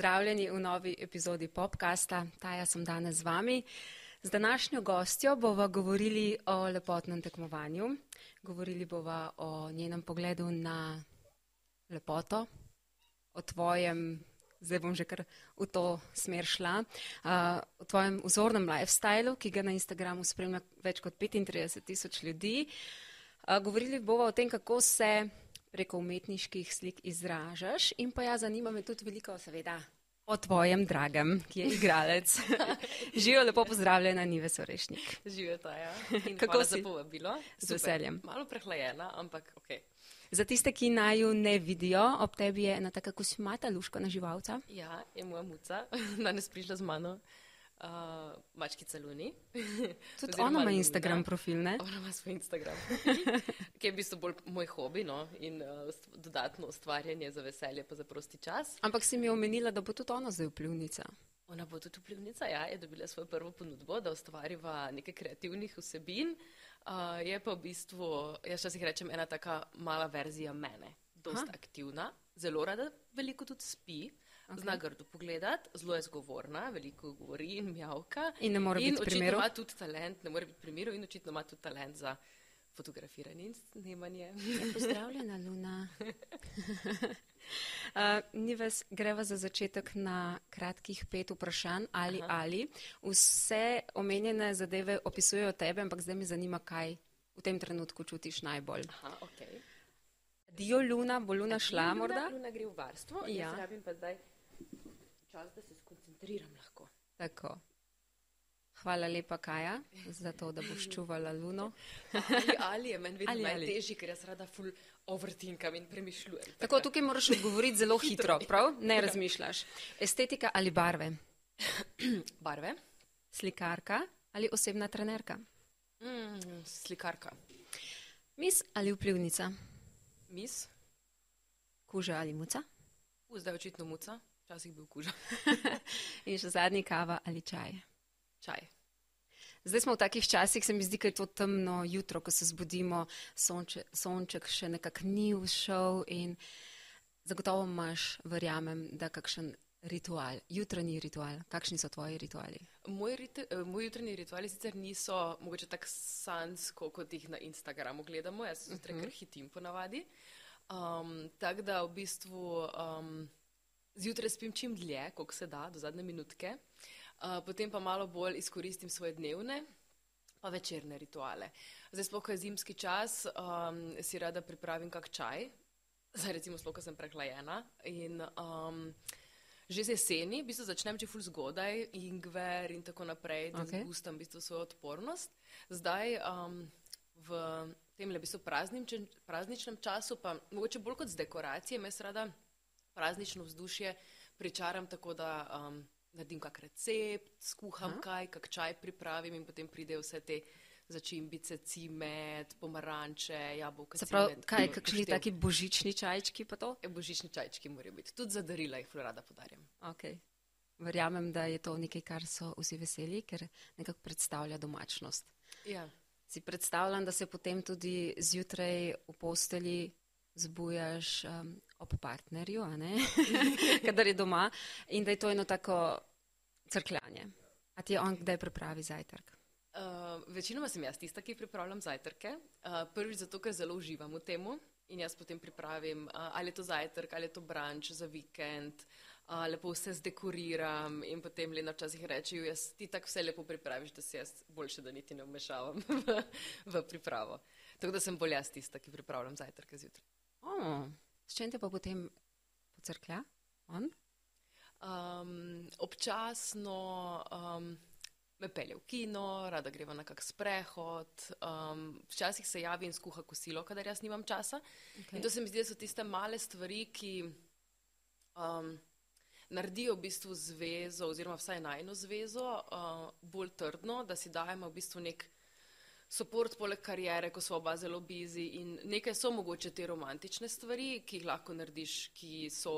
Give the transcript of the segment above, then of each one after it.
Pozdravljeni v novi epizodi Popkasta. Taja sem danes z vami. Z današnjo gostjo bova govorili o lepotnem tekmovanju, govorili bova o njenem pogledu na lepoto, o tvojem, zdaj bom že kar v to smer šla, uh, o tvojem vzornem lifestylu, ki ga na Instagramu spremlja več kot 35 tisoč ljudi. Uh, govorili bova o tem, kako se preko umetniških slik izražaš in pa ja, zanima me tudi veliko, seveda, o tvojem dragem, ki je igralec. Živijo lepo pozdravljena, Nive Sorešnik. Živijo ta, ja. In Kako si? si? povabilo. Z veseljem. Malo prehlajena, ampak ok. Za tiste, ki naju ne vidijo, ob tebi je ena taka kosmata luška na živalca. Ja, je moja muca, danes prišla z mano. Uh, mačkica Luni. Tudi ona ima Luna. Instagram profil, ne? Ona ima svoj Instagram, ki je v bistvu bolj moj hobi no? in uh, dodatno ustvarjanje za veselje pa za prosti čas. Ampak si mi omenila, da bo tudi ona zdaj vplivnica. Ona bo tudi vplivnica, ja, je dobila svojo prvo ponudbo, da ustvariva nekaj kreativnih vsebin. Uh, je pa v bistvu, jaz včasih rečem, ena taka mala verzija mene, dosta Aha. aktivna, zelo rada, veliko tudi spi. Okay. Zna grdo pogledati, zelo je zgovorna, veliko govori in mjavka. In ne more in biti očitno primerov. ima tudi talent, ne more biti primerov in očitno ima tudi talent za fotografiranje in snemanje. Ja, pozdravljena, Luna. Uh, Nives, greva za začetek na kratkih pet vprašanj ali Aha. ali. Vse omenjene zadeve opisujejo tebe, ampak zdaj me zanima, kaj v tem trenutku čutiš najbolj. Aha, okay. Dio Luna, bo Luna šla morda? Luna gre v varstvo, ja. jaz rabim pa zdaj čas, da se skoncentriram lahko. Tako. Hvala lepa, Kaja, za to, da boš čuvala Luno. Ali, ali je meni vedno najtežji, ker jaz rada ful overtinkam in premišljujem. Tako, tukaj moraš odgovoriti zelo hitro, prav? Ne razmišljaš. Estetika ali barve? Barve, Slikarka ali osebna trenerka? mm, slikarka, Mis ali vplivnica? mis, Kuža ali muca? U, zdaj očitno muca, včasih bil kuža, In še zadnji kava ali čaj. čaj. Zdaj smo v takih časih, se mi zdi, da je to temno jutro, ko se zbudimo, sonče, sonček še nekako ni všel in zagotovo imaš, verjamem, da kakšen ritual, jutranji ritual. Kakšni so tvoji rituali? Moj, rite, eh, moj jutranji rituali sicer niso mogoče tako sansko, kot jih na Instagramu gledamo, jaz se zjutraj kar hitim ponavadi. Um, tako da v bistvu um, zjutraj spim čim dlje, koliko se da, do zadnje minutke, uh, potem pa malo bolj izkoristim svoje dnevne. Pa večerne rituale. Zdaj, sploh ko je zimski čas, um, si rada pripravim kak čaj, zdaj recimo sploh, ko sem prehlajena. In, um, že z jeseni, v bistvu začnem že ful zgodaj, ingver in tako naprej, da okay. zgustam v bistvu svojo odpornost. Zdaj um, v tem le bistvu prazničnem, prazničnem času, pa mogoče bolj kot z dekoracijami, jaz rada praznično vzdušje pričaram tako, da um, naredim kak recept, skuham Aha. kaj, kak čaj pripravim in potem pridejo vse te začimbice, cimet, pomaranče, jabolka. Se pravi, cimet, kaj, kakšni upoštev. taki božični čajčki pa to? E, Božični čajčki morajo biti. Tudi za darila jih rada podarjam. Okay. Verjamem, da je to nekaj, kar so vsi veseli, ker nekako predstavlja domačnost. Ja. Si predstavljam, da se potem tudi zjutraj v posteli zbujaš um, ob partnerju, kadar je doma, in da je to eno tako crkljanje. A ti je on kdaj pripravi zajtrk? Uh, večinoma sem jaz tista, ki pripravljam zajtrke. Uh, prvič zato, ker zelo uživam v tem in jaz potem pripravim, uh, ali je to zajtrk, ali je to branč za vikend, uh, lepo vse zdekoriram in potem Lena včasih reče, jaz ti tako vse lepo pripraviš, da se jaz boljše, da niti ne vmešavam v, v pripravo. Tako da sem bolj jaz tista, ki pripravljam zajtrke zjutraj. Oh, s čim te pa potem pocrklja? On? Um, občasno um, me pelje v kino, rada greva na kak sprehod, um, včasih se javi in skuha kosilo, kadar jaz nimam časa. Okay. In to se mi zdi, da so tiste male stvari, ki um, naredijo v bistvu zvezo, oziroma vsaj najno zvezo, uh, bolj trdno, da si dajemo v bistvu nek suport poleg karijere, ko smo oba zelo bizi in nekaj so mogoče te romantične stvari, ki jih lahko narediš, ki so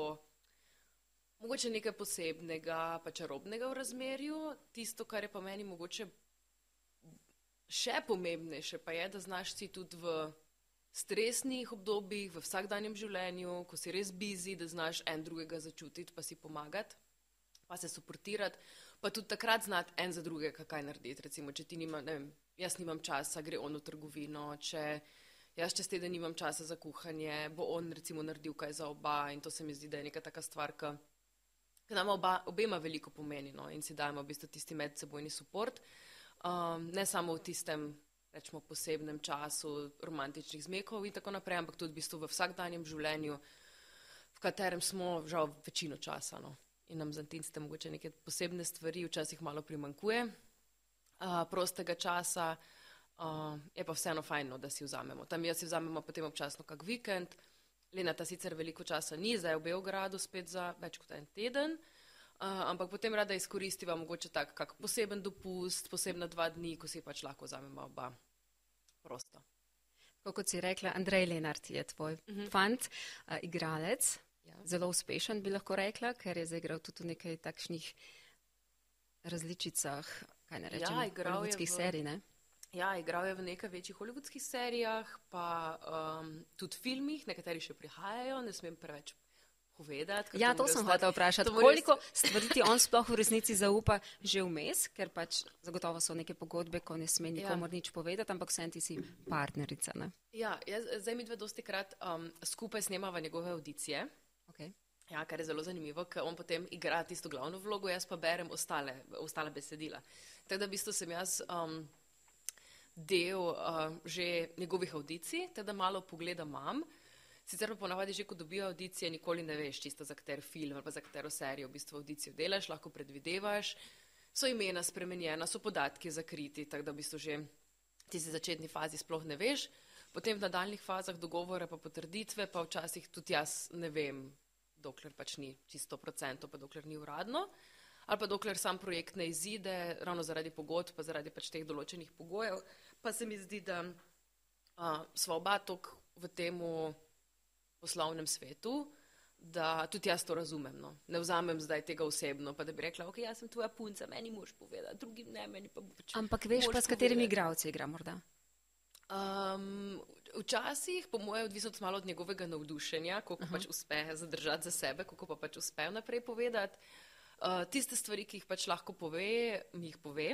mogoče nekaj posebnega, pa čarobnega v razmerju. Tisto, kar je pa meni mogoče še pomembnejše, pa je, da znaš si tudi v stresnih obdobjih, v vsakdanjem življenju, ko si res bizi, da znaš en drugega začutiti, pa si pomagati. pa se suportirati, pa tudi takrat znati en za drugega, kaj narediti. Recimo, če ti nima, ne vem, jaz nimam časa, gre on v trgovino, če jaz čez teden nimam časa za kuhanje, bo on recimo naredil kaj za oba in to se mi zdi, da je neka taka stvar, ki nam oba, obema veliko pomeni no, in si dajemo v bistvu tisti medsebojni suport. Um, ne samo v tistem, rečemo, posebnem času romantičnih zmekov in tako naprej, ampak tudi v bistvu v vsakdanjem življenju, v katerem smo žal večino časa. No. In nam za tiste mogoče neke posebne stvari včasih malo primankuje uh, prostega časa. Uh, je pa vseeno fajno, da si vzamemo. Tam jaz si vzamemo potem občasno kak vikend. Lena ta sicer veliko časa ni, zdaj je v Beogradu spet za več kot en teden, uh, ampak potem rada izkoristiva mogoče tak kak poseben dopust, posebna dva dni, ko si pač lahko vzamemo oba prosto. Kot si rekla, Andrej Lenart je tvoj uh mhm. -huh. fant, uh, igralec, ja. zelo uspešen bi lahko rekla, ker je zaigral tudi v nekaj takšnih različicah, kaj ne rečem, ja, hollywoodskih v... serij, ne? Ja, igral je v nekaj večjih hollywoodskih serijah, pa um, tudi filmih, nekateri še prihajajo, ne smem preveč povedati. Ja, to sem hotel vprašati. Koliko stvari ti on sploh v resnici zaupa že vmes, ker pač zagotovo so neke pogodbe, ko ne sme nikomor ja. nič povedati, ampak vsem ti si partnerica. Ne? Ja, jaz, zdaj mi dve dosti krat um, skupaj snemava njegove audicije. Okay. Ja, kar je zelo zanimivo, ker on potem igra tisto glavno vlogo, jaz pa berem ostale, ostale besedila. Tako da v bistvu sem jaz. Um, del uh, že njegovih audicij, teda malo pogleda imam. Sicer pa ponavadi že, ko dobijo audicije, nikoli ne veš čisto za kater film ali za katero serijo v bistvu audicijo delaš, lahko predvidevaš. So imena spremenjena, so podatki zakriti, tako da v bistvu že ti se začetni fazi sploh ne veš. Potem v nadaljnih fazah dogovora pa potrditve, pa včasih tudi jaz ne vem, dokler pač ni čisto procento, pa dokler ni uradno ali pa dokler sam projekt ne izide, ravno zaradi pogodb, pa zaradi pač teh določenih pogojev, pa se mi zdi, da uh, smo oba tok v tem poslovnem svetu, da tudi jaz to razumem. No. Ne vzamem zdaj tega osebno, pa da bi rekla, ok, jaz sem tvoja punca, meni moš povedati, drugim ne, meni pa bo pač. Ampak veš pa, s katerimi igravci igra morda? Um, včasih, po mojem, odvisno malo od njegovega navdušenja, koliko uh -huh. pač uspe zadržati za sebe, koliko pa pač uspe naprej povedati. Uh, tiste stvari, ki jih pač lahko pove, mi jih pove,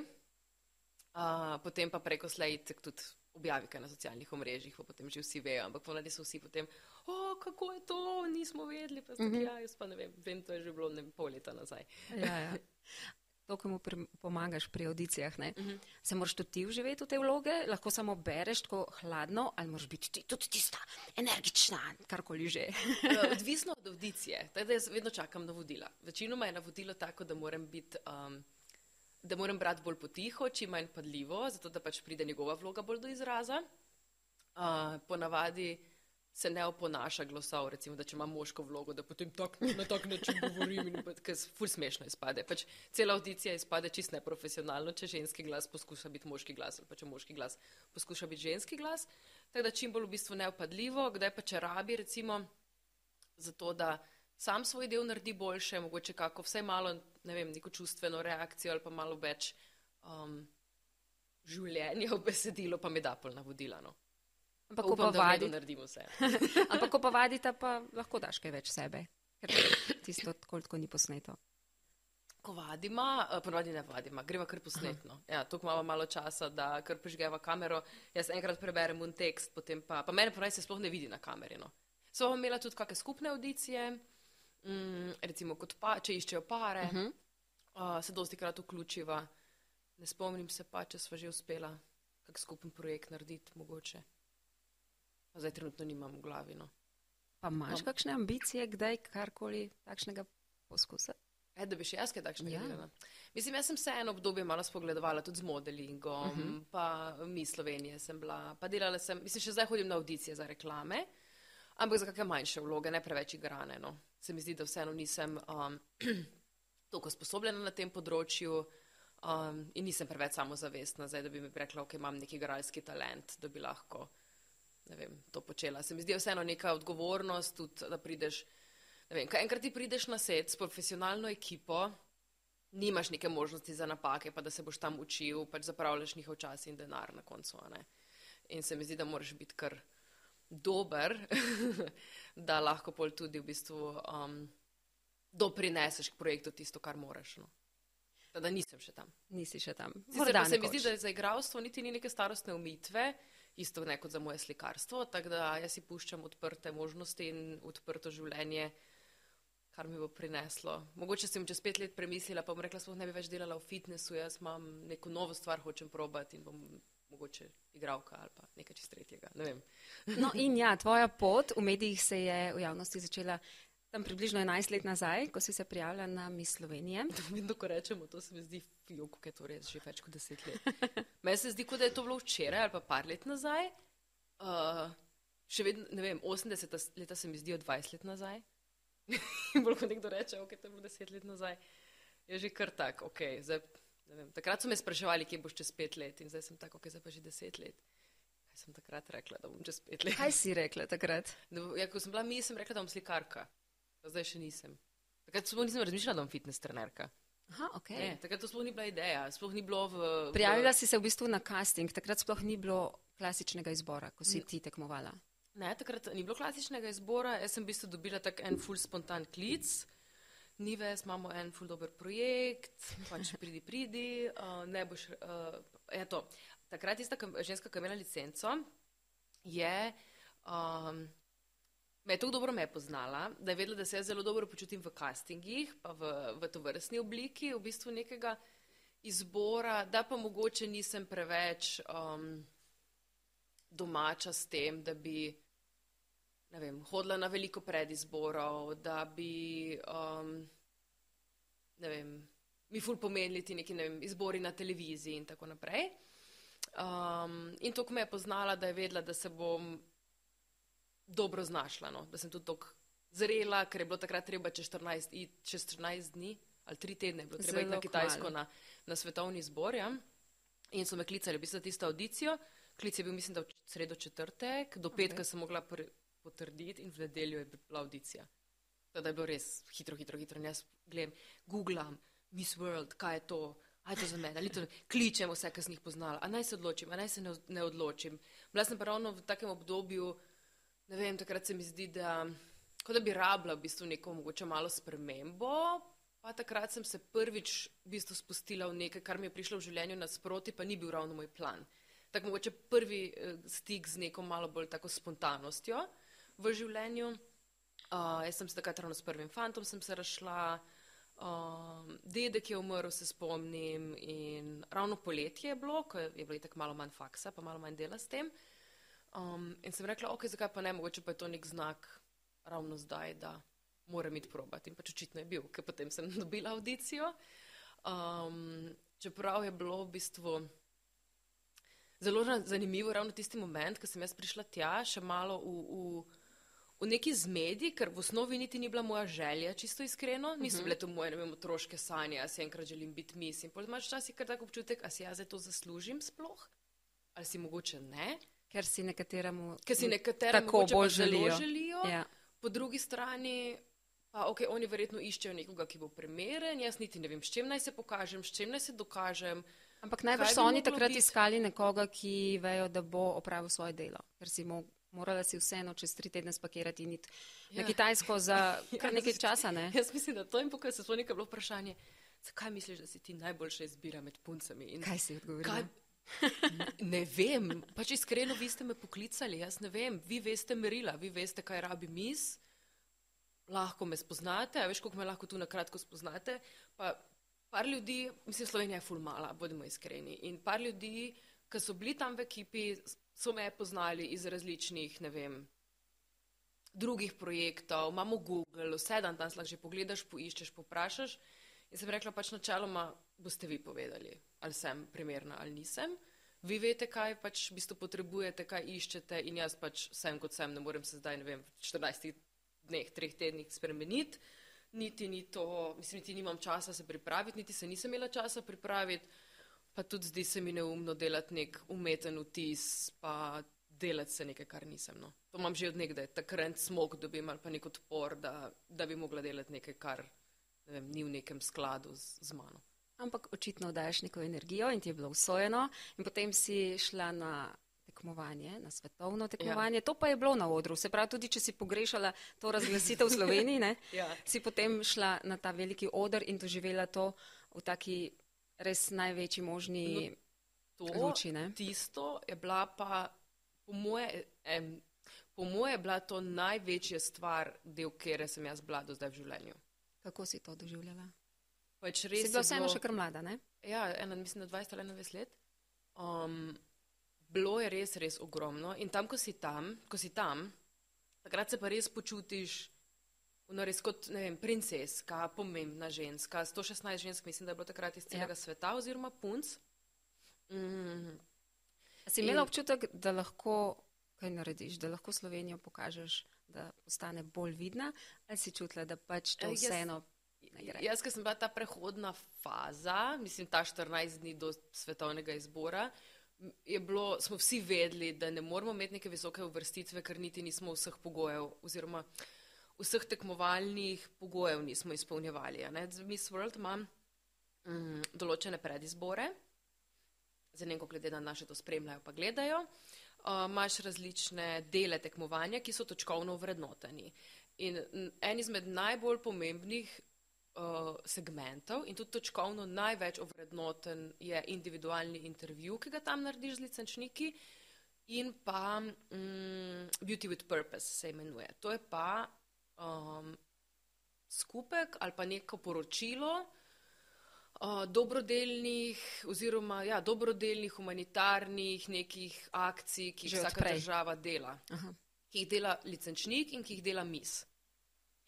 uh, potem pa preko slajtek tudi objavi kaj na socialnih omrežjih, pa potem že vsi vejo, ampak ponadi so vsi potem, o, kako je to, nismo vedeli, pa zdaj, mm -hmm. ja, jaz pa ne vem, vem, to je že bilo ne pol leta nazaj. ja, ja. To, ko mu pri, pomagaš pri audicijah, uh mhm. -huh. se moraš tudi ti vživeti v te vloge, lahko samo bereš tako hladno, ali moraš biti ti, tudi tista energična, karkoli že. Eh, odvisno od audicije. Teda jaz vedno čakam navodila. Večinoma je navodilo tako, da moram, bit, um, da moram brati bolj potiho, čim manj padljivo, zato da pač pride njegova vloga bolj do izraza. Uh, ponavadi se ne oponaša glasov, recimo, da če ima moško vlogo, da potem tak, na tak način govorim, ker se ful smešno izpade. Pač cela audicija izpade čist neprofesionalno, če ženski glas poskuša biti moški glas ali pa če moški glas poskuša biti ženski glas. Tako da čim bolj v bistvu neopadljivo, kdaj pa če rabi, recimo, zato da sam svoj del naredi boljše, mogoče kako vsaj malo, ne vem, neko čustveno reakcijo ali pa malo več um, življenja v besedilu, pa mi da pol navodila. No. Ampak, ko pa vadi, naredimo vse. Ampak, ko pa vadite, pa lahko daš kaj več sebe, ker tisto tako ni posneto. Ko vadimo, eh, ponovadi ne vadimo, gremo kar posnetno. Ja, tukaj imamo malo časa, da kar prižgeva kamero. Jaz enkrat preberem un tekst, potem pa, pa mene ponovadi se sploh ne vidi na kameri. No. So imeli tudi kakšne skupne audicije, mm, recimo, pa, če iščejo pare, uh -huh. uh, se dosti krat vključiva. Ne spomnim se pa, če smo že uspela kak skupen projekt narediti, mogoče zdaj trenutno nimam v glavi. No. Pa imaš no. kakšne ambicije, kdaj karkoli takšnega poskusiti? E, da bi še jaz kaj takšnega ja. naredila. Mislim, jaz sem se eno obdobje malo spogledovala tudi z modelingom, uh mhm. -huh. pa mi Slovenije sem bila, pa delala sem, mislim, še zdaj hodim na audicije za reklame, ampak za kakšne manjše vloge, ne preveč igrane. No. Se mi zdi, da vseeno nisem um, toliko sposobljena na tem področju um, in nisem preveč samozavestna, zdaj, da bi mi rekla, ok, imam neki igralski talent, da bi lahko vem, to počela. Se mi zdi vseeno neka odgovornost, tudi, da prideš. Vem, enkrat ti prideš na svet s profesionalno ekipo, nimaš neke možnosti za napake, pa da se boš tam učil, pač zapravljaš njihov čas in denar na koncu. In se mi zdi, da moraš biti kar dober, da lahko pol tudi v bistvu um, doprineseš k projektu tisto, kar moraš. No. Da nisem še tam. Nisi še tam. Sicer pa se mi zdi, da za igralstvo niti ni neke starostne umitve, isto ne kot za moje slikarstvo, tako da jaz si puščam odprte možnosti in odprto življenje, kar mi bo prineslo. Mogoče sem čez pet let premislila, pa bom rekla, sploh ne bi več delala v fitnessu, jaz imam neko novo stvar, hočem probati in bom mogoče igralka ali pa nekaj čist tretjega. Ne no in ja, tvoja pot v medijih se je v javnosti začela tam približno 11 let nazaj, ko si se prijavila na Miss Slovenije. Vedno, ko rečemo, to se mi zdi fjuk, ker to res že več kot 10 let. Meni se zdi, kot da je to bilo včeraj ali pa par let nazaj. Uh, še vedno, ne vem, 80 leta se mi zdijo 20 let nazaj. In bolj kot nekdo reče, ok, to je bilo 10 let nazaj, je že kar tak, ok, zdaj Vem, takrat so me spraševali, kje boš čez pet let in zdaj sem tako, ok, zdaj pa že deset let. Kaj sem takrat rekla, da bom čez pet let? Kaj si rekla takrat? Da, ja, ko sem bila mi, sem rekla, da bom slikarka. Zdaj še nisem. Takrat sploh nisem razmišljala, da bom fitness trenerka. Aha, ok. Ne, takrat to sploh ni bila ideja, sploh ni bilo v. v... Prijavila si se v bistvu na casting, takrat sploh ni bilo klasičnega izbora, ko si ti tekmovala. Ne, takrat ni bilo klasičnega izbora, jaz sem v bistvu dobila tak en full spontan klic. Nives, imamo en ful dober projekt, pač pridi, pridi, uh, ne boš, uh, je to. Takrat tista ženska, ki je imela licenco, je, um, me je tako dobro me poznala, da je vedela, da se jaz zelo dobro počutim v castingih, pa v, v to vrstni obliki, v bistvu nekega izbora, da pa mogoče nisem preveč um, domača s tem, da bi vem, hodila na veliko predizborov, da bi, um, vem, mi ful pomenili ti neki, ne vem, izbori na televiziji in tako naprej. Um, in to, ko me je poznala, da je vedela, da se bom dobro znašla, no? da sem tudi tako zrela, ker je bilo takrat treba čez 14, čez 14 dni ali 3 tedne, bilo treba iti na Kitajsko na, na svetovni zbor. Ja? In so me klicali, v bistvu, za tisto audicijo. Klic je bil, mislim, da v sredo četrtek, do petka okay. sem mogla potrditi in v nedeljo je bila audicija. Teda je bilo res hitro, hitro, hitro. Jaz gledam, googlam, Miss World, kaj je to, aj to za mene, ali to kličem vse, kar sem jih poznala, a naj se odločim, a naj se ne, ne odločim. Bila sem pa ravno v takem obdobju, ne vem, takrat se mi zdi, da, da bi rabila v bistvu neko mogoče malo spremembo, pa takrat sem se prvič v bistvu spustila v nekaj, kar mi je prišlo v življenju nasproti, pa ni bil ravno moj plan. Tako mogoče prvi eh, stik z neko malo bolj tako spontanostjo v življenju. Uh, jaz sem se takrat ravno s prvim fantom se razšla, uh, dedek je umrl, se spomnim, in ravno poletje je bilo, ko je bilo tako malo manj faksa, pa malo manj dela s tem. Um, in sem rekla, ok, zakaj pa ne, mogoče pa je to nek znak ravno zdaj, da moram iti probati. In pač očitno je bil, ker potem sem dobila audicijo. Um, čeprav je bilo v bistvu zelo zanimivo ravno tisti moment, ko sem jaz prišla tja, še malo v. v v neki zmedi, ker v osnovi niti ni bila moja želja, čisto iskreno, niso mhm. bile to moje vem, otroške sanje, jaz enkrat želim biti mis. In potem imaš včasih kar tako občutek, a si jaz za to zaslužim sploh, ali si mogoče ne. Ker si nekateremu, ker si nekateremu tako bolj želijo. želijo. Ja. Po drugi strani. Pa, ok, oni verjetno iščejo nekoga, ki bo primeren, jaz niti ne vem, s čim naj se pokažem, s čim naj se dokažem. Ampak najbrž so oni takrat biti? iskali nekoga, ki vejo, da bo opravil svoje delo, ker si mogel morala si vseeno čez tri tedne spakirati in iti ja. na Kitajsko za kar nekaj časa. Ne? Jaz mislim, da to in pokaj se spomni, bilo vprašanje, zakaj misliš, da si ti najboljša izbira med puncami? In kaj si odgovorila? Ne vem, pač iskreno, vi ste me poklicali, jaz ne vem, vi veste merila, vi veste, kaj rabi mis, lahko me spoznate, veš, koliko me lahko tu na kratko spoznate. Pa par ljudi, mislim, Slovenija je fulmala, bodimo iskreni. In par ljudi, ki so bili tam v ekipi, so me poznali iz različnih, ne vem, drugih projektov, imamo Google, vse dan tam lahko že pogledaš, poiščeš, poprašaš. In sem rekla, pač načeloma boste vi povedali, ali sem primerna ali nisem. Vi veste, kaj pač v bistvu potrebujete, kaj iščete in jaz pač sem kot sem, ne morem se zdaj, ne vem, v 14 dneh, 3 tednih spremeniti. Niti ni to, mislim, niti nimam časa se pripraviti, niti se nisem imela časa pripraviti. Pa tudi zdi se mi neumno delati nek umeten vtis, pa delati se nekaj, kar nisem. No. To imam že od nekdaj, takrat smog dobim ali pa nek odpor, da, da bi mogla delati nekaj, kar ne vem, ni v nekem skladu z, z mano. Ampak očitno daješ neko energijo in ti je bilo usvojeno in potem si šla na tekmovanje, na svetovno tekmovanje. Ja. To pa je bilo na odru. Se pravi, tudi če si pogrešala to razglasitev v Sloveniji, ne, ja. si potem šla na ta veliki odr in doživela to v taki res največji možni No, luči. Ne? Tisto je bila pa, po moje, em, po moje je bila to največja stvar, del kere sem jaz bila do zdaj v življenju. Kako si to doživljala? Pač Si res bila je vseeno še kar mlada, ne? Ja, ena, mislim, da 20 ali 21 let. Um, bilo je res, res ogromno. In tam, ko si tam, ko si tam, takrat se pa res počutiš no, res kot ne vem, princeska, pomembna ženska. 116 žensk, mislim, da je bilo takrat iz celega ja. sveta, oziroma punc. Mm, Si imela In- občutek, da lahko kaj narediš, da lahko Slovenijo pokažeš, da postane bolj vidna, ali si čutila, da pač to Eh, jaz- vseeno? Jaz, ker sem bila ta prehodna faza, mislim, ta 14 dni do svetovnega izbora, bilo, smo vsi vedeli, da ne moramo imeti neke visoke uvrstitve, ker niti nismo vseh pogojev, oziroma vseh tekmovalnih pogojev nismo izpolnjevali. Miss World ima mm, določene predizbore, za neko glede na naše to spremljajo, pa gledajo. Uh, Imaš različne dele tekmovanja, ki so točkovno vrednoteni. In en izmed najbolj pomembnih uh, segmentov in tudi točkovno največ ovrednoten je individualni intervju, ki ga tam narediš z licenčniki, in pa mm, Beauty with Purpose se imenuje. To je pa um, skupek ali pa neko poročilo uh, dobrodelnih oziroma ja, dobrodelnih humanitarnih nekih akcij, ki jih vsaka prej. država dela Aha. ki jih dela licenčnik in ki jih dela mis.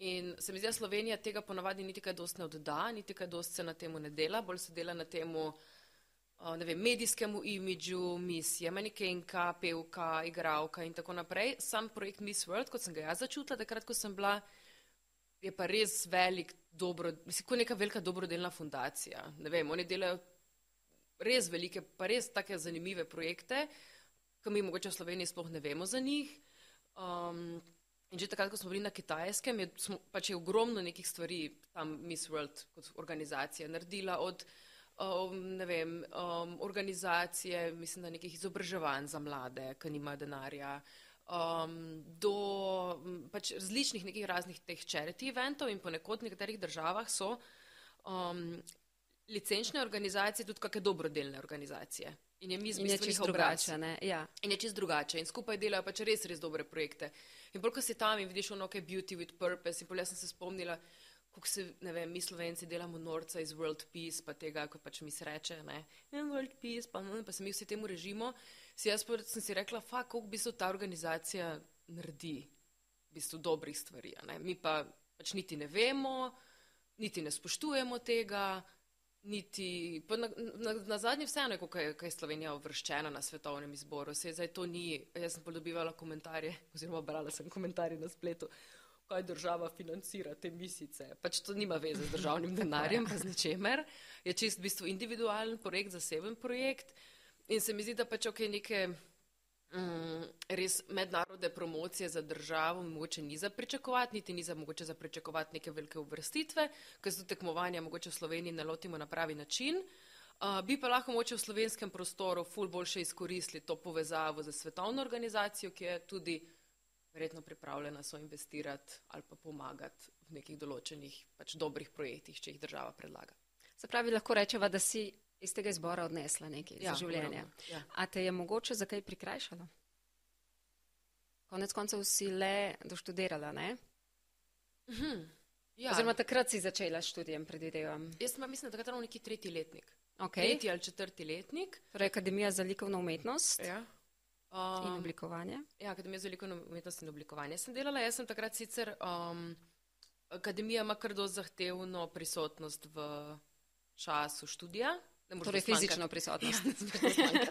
In se mi zdi, da Slovenija tega ponavadi niti kaj dosti ne odda, niti kaj dosti se na temu ne dela, bolj se dela na temu ne vem, medijskemu imidžu, mis je manekenka, pevka, igralka in tako naprej. Sam projekt Miss World, kot sem ga jaz začutila, takrat, ko sem bila, je pa res velik, dobro, mislim, kot neka velika dobrodelna fundacija. Ne vem, oni delajo res velike, pa res take zanimive projekte, ki mi mogoče v Sloveniji sploh ne vemo za njih. Um, in že takrat, ko smo bili na Kitajskem, je smo, pač je ogromno nekih stvari tam Miss World kot organizacija naredila od um, ne vem, um, organizacije, mislim, da nekih izobraževanj za mlade, ki nimajo denarja, um, do pač različnih nekih raznih teh charity eventov in ponekod v nekaterih državah so um, licenčne organizacije tudi kakšne dobrodelne organizacije. In je mi čisto drugače, ne? Ja. In je čist drugače. In skupaj delajo pač res, res dobre projekte. In bolj, ko si tam in vidiš ono, kaj je beauty with purpose, in bolj sem se spomnila, kako se, ne vem, mi slovenci delamo norca iz World Peace, pa tega, ko pač mi se reče, ne, "Ja, World Peace, pa, no, pa se mi vsi temu režimo. Si jaz pa sem si rekla, fa, koliko v bistvu ta organizacija naredi, v bistvu dobrih stvari, ne. Mi pa pač niti ne vemo, niti ne spoštujemo tega, niti, na, na, na zadnje vseeno je, kako je, je Slovenija uvrščena na svetovnem izboru. Se zdaj to ni, jaz sem podobivala komentarje, oziroma brala sem komentarje na spletu, kaj država financira te misice. Pač to nima veze z državnim denarjem, pa z ničemer. Je čist v bistvu individualen projekt, zaseben projekt. In se mi zdi, da pač ok, neke mm, res mednarodne promocije za državo mogoče ni za pričakovati, niti ni za mogoče za pričakovati neke velike uvrstitve, ker se tekmovanja mogoče v Sloveniji ne lotimo na pravi način. Uh, bi pa lahko mogoče v slovenskem prostoru ful boljše izkoristili to povezavo z svetovno organizacijo, ki je tudi verjetno pripravljena so investirati ali pa pomagati v nekih določenih pač dobrih projektih, če jih država predlaga. Se pravi, lahko rečeva, da si iz tega izbora odnesla nekaj ja, za življenje. ja. A te je mogoče za kaj prikrajšalo? Konec koncev si le doštudirala, ne? Ja, Oziroma takrat si začela s študijem, predvidevam. jaz pa mislim, da takrat ravno neki tretji letnik. Okay. Tretji ali četrti letnik. Torej, Akademija za likovno umetnost Ja. in Um, oblikovanje. ja, Akademija za likovno umetnost in oblikovanje sem delala. Jaz sem takrat sicer, um, akademija ima kar dosti zahtevno prisotnost v času študija. Torej, fizično prisotnost. Ja.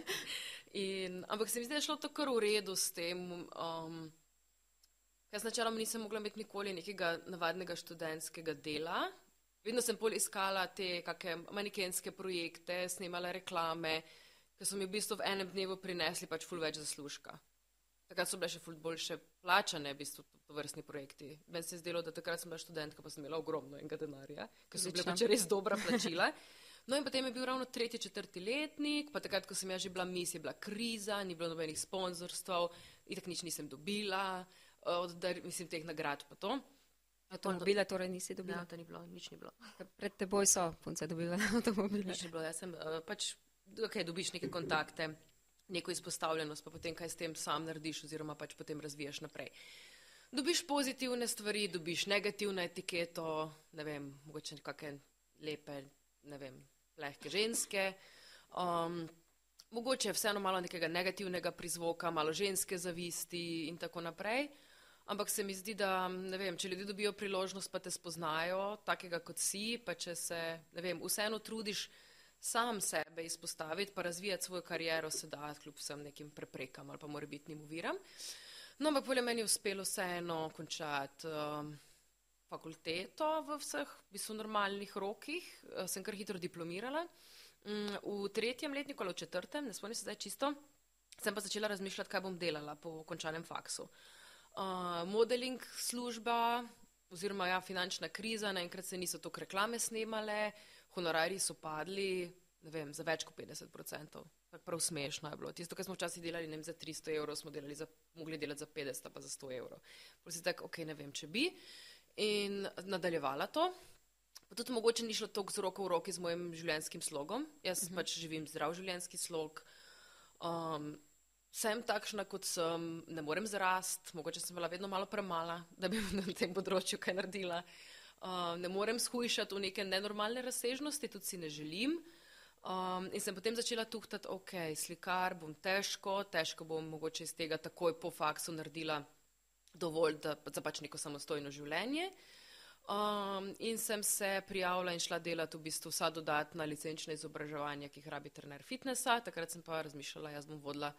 In, ampak se mi zdi, da je šlo to kar v redu s tem. Um, jaz načeloma nisem mogla imeti nikoli nekega navadnega študentskega dela. Vedno sem bolj iskala te kakšne manekenske projekte, snemala reklame, ki so mi v bistvu v enem dnevu prinesli pač ful več zaslužka. Takrat so bile še ful boljše plačane, v bistvu, to, vrstni projekti. Meni se je zdelo, da takrat sem bila študentka, pa sem imela ogromno enega denarja, ker so bile pač res dobra plačila. No in potem je bil ravno tretji, četrti letnik, pa takrat, ko sem jaz že bila mis, je bila kriza, ni bilo nobenih sponzorstv, itak nič nisem dobila, od, dar, mislim, teh nagrad pa to. Avtomobile torej nisi dobila? Ja, to ni bilo, nič ni bilo. Pred teboj so punce dobile avtomobile. Nič ni bilo, jaz sem uh, pač, ok, dobiš neke kontakte, neko izpostavljenost, pa potem kaj s tem sam narediš oziroma pač potem razvijaš naprej. Dobiš pozitivne stvari, dobiš negativno etiketo, ne vem, mogoče kakšne lepe, ne vem, lehke ženske. Um, mogoče je vseeno malo nekega negativnega prizvoka, malo ženske zavisti in tako naprej. Ampak se mi zdi, da vem, če ljudje dobijo priložnost, pa te spoznajo, takega kot si, pa če se vem, vseeno trudiš sam sebe izpostaviti, pa razvijati svojo kariero, se da kljub vsem nekim preprekam ali pa morebitnim uviram. No, ampak bolje meni je uspelo vseeno končati um, fakulteto v vseh, v bistvu, normalnih rokih, uh, sem kar hitro diplomirala. Um, v tretjem letniku ali v četrtem, ne spomnim se zdaj čisto, sem pa začela razmišljati, kaj bom delala po končanem faksu. Uh, modeling služba, oziroma ja, finančna kriza, naenkrat se niso toliko reklame snemale, honorari so padli, ne vem, za več kot 50 odstotkov. Prav smešno je bilo. Tisto, kar smo včasih delali vem, za 300 evrov, smo delali za, mogli delati za 50, pa za 100 evrov. Prav si tako, ok, ne vem, če bi. In nadaljevala to. Pa tudi mogoče ni šlo toliko z roko v roki z mojim življenjskim slogom. Jaz uh mhm. -huh. pač živim zdrav življenjski slog. Um, sem takšna, kot sem, ne morem zrast, mogoče sem bila vedno malo premala, da bi na tem področju kaj naredila. Uh, ne morem shujšati v neke nenormalne razsežnosti, tudi si ne želim. Um, in sem potem začela tuhtati, ok, slikar bom težko, težko bom mogoče iz tega takoj po faksu naredila dovolj da, za pač neko samostojno življenje. Um, in sem se prijavila in šla delati v bistvu vsa dodatna licenčna izobraževanja, ki jih rabi trener fitnessa. Takrat sem pa razmišljala, jaz bom vodila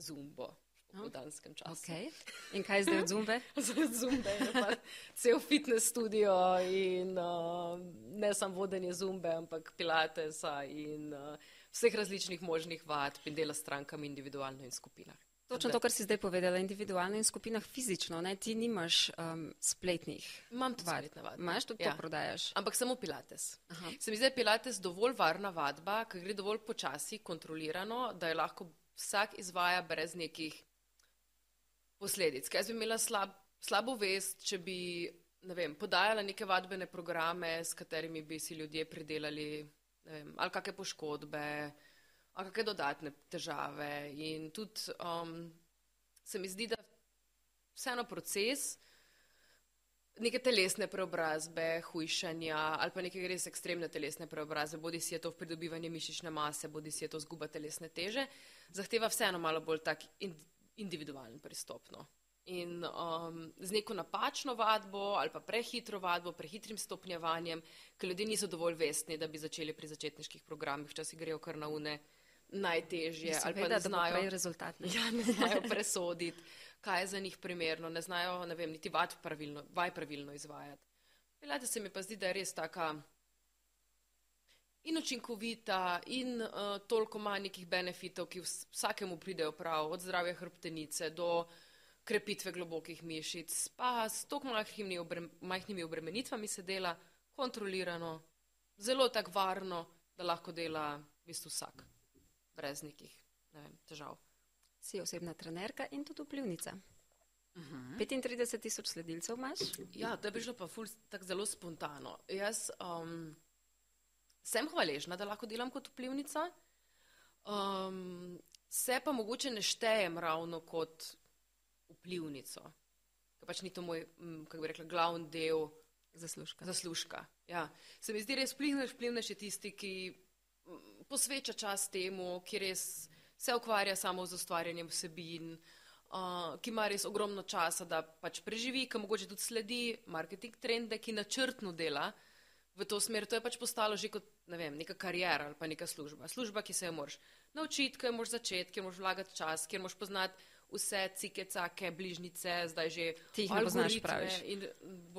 zumbo v danskem času. Okay. In kaj zdaj od zumbe? Zdaj zumbe je pa cel fitness studio in uh, ne samo vodenje zumbe, ampak pilatesa in uh, vseh različnih možnih vad in dela s strankami individualno in skupinah. Točno to, kar si zdaj povedala, individualno in skupinah fizično, ne? ti nimaš um, spletnih. Imam tudi vad. spletne vadbe. Imaš tudi ja. to prodajaš. Ampak samo pilates. Aha. Se mi zdi, da je pilates dovolj varna vadba, ker gre dovolj počasi, kontrolirano, da je lahko vsak izvaja brez nekih posledic. Kaj bi imela slab, slabo vest, če bi ne vem, podajala neke vadbene programe, s katerimi bi si ljudje pridelali vem, ali kakšne poškodbe, ali kakšne dodatne težave. In tudi um, se mi zdi, da vseeno proces. Neke telesne preobrazbe, hujšanja ali pa neke res ekstremne telesne preobrazbe, bodi si je to v pridobivanje mišične mase, bodi si je to zguba telesne teže, zahteva vseeno malo bolj tak individualen pristop. No. In um, z neko napačno vadbo ali pa prehitro vadbo, prehitrim stopnjevanjem, ker ljudje niso dovolj vestni, da bi začeli pri začetniških programih, včasih grejo kar na une najtežje ali pa ne znajo, ja, ne znajo presoditi, kaj je za njih primerno, ne znajo ne vem, niti vad pravilno, vaj pravilno izvajati. Pilate se mi pa zdi, da je res taka in učinkovita, in uh, toliko manj nekih benefitov, ki vsakemu pridejo prav, od zdravja hrbtenice do krepitve globokih mišic, pa s toliko majhnimi, obre, majhnimi obremenitvami se dela kontrolirano, zelo tako varno, da lahko dela v bistvu vsak, brez nekih ne vem, težav. Si osebna trenerka in tudi vplivnica. Uh -huh. 35 tisoč sledilcev imaš? Ja, to je bilo pa ful, tako zelo spontano. Jaz, um, sem hvaležna, da lahko delam kot vplivnica, um, se pa mogoče ne štejem ravno kot vplivnico, ker pač ni to moj, kako bi rekla, glavni del zaslužka. zaslužka. Ja. Se mi zdi res vplivnež, vplivnež je tisti, ki posveča čas temu, ki res se ukvarja samo z ustvarjanjem vsebin. Uh, ki ima res ogromno časa, da pač preživi, ki mogoče tudi sledi marketing trende, ki načrtno dela, v to smer. To je pač postalo že kot ne vem, neka karijera ali pa neka služba. Služba, ki se jo moraš naučiti, ki jo moraš začeti, ki jo moraš vlagati čas, ki jo moraš poznati vse cike, cake, bližnjice, zdaj že ti jih ne poznaš praviš.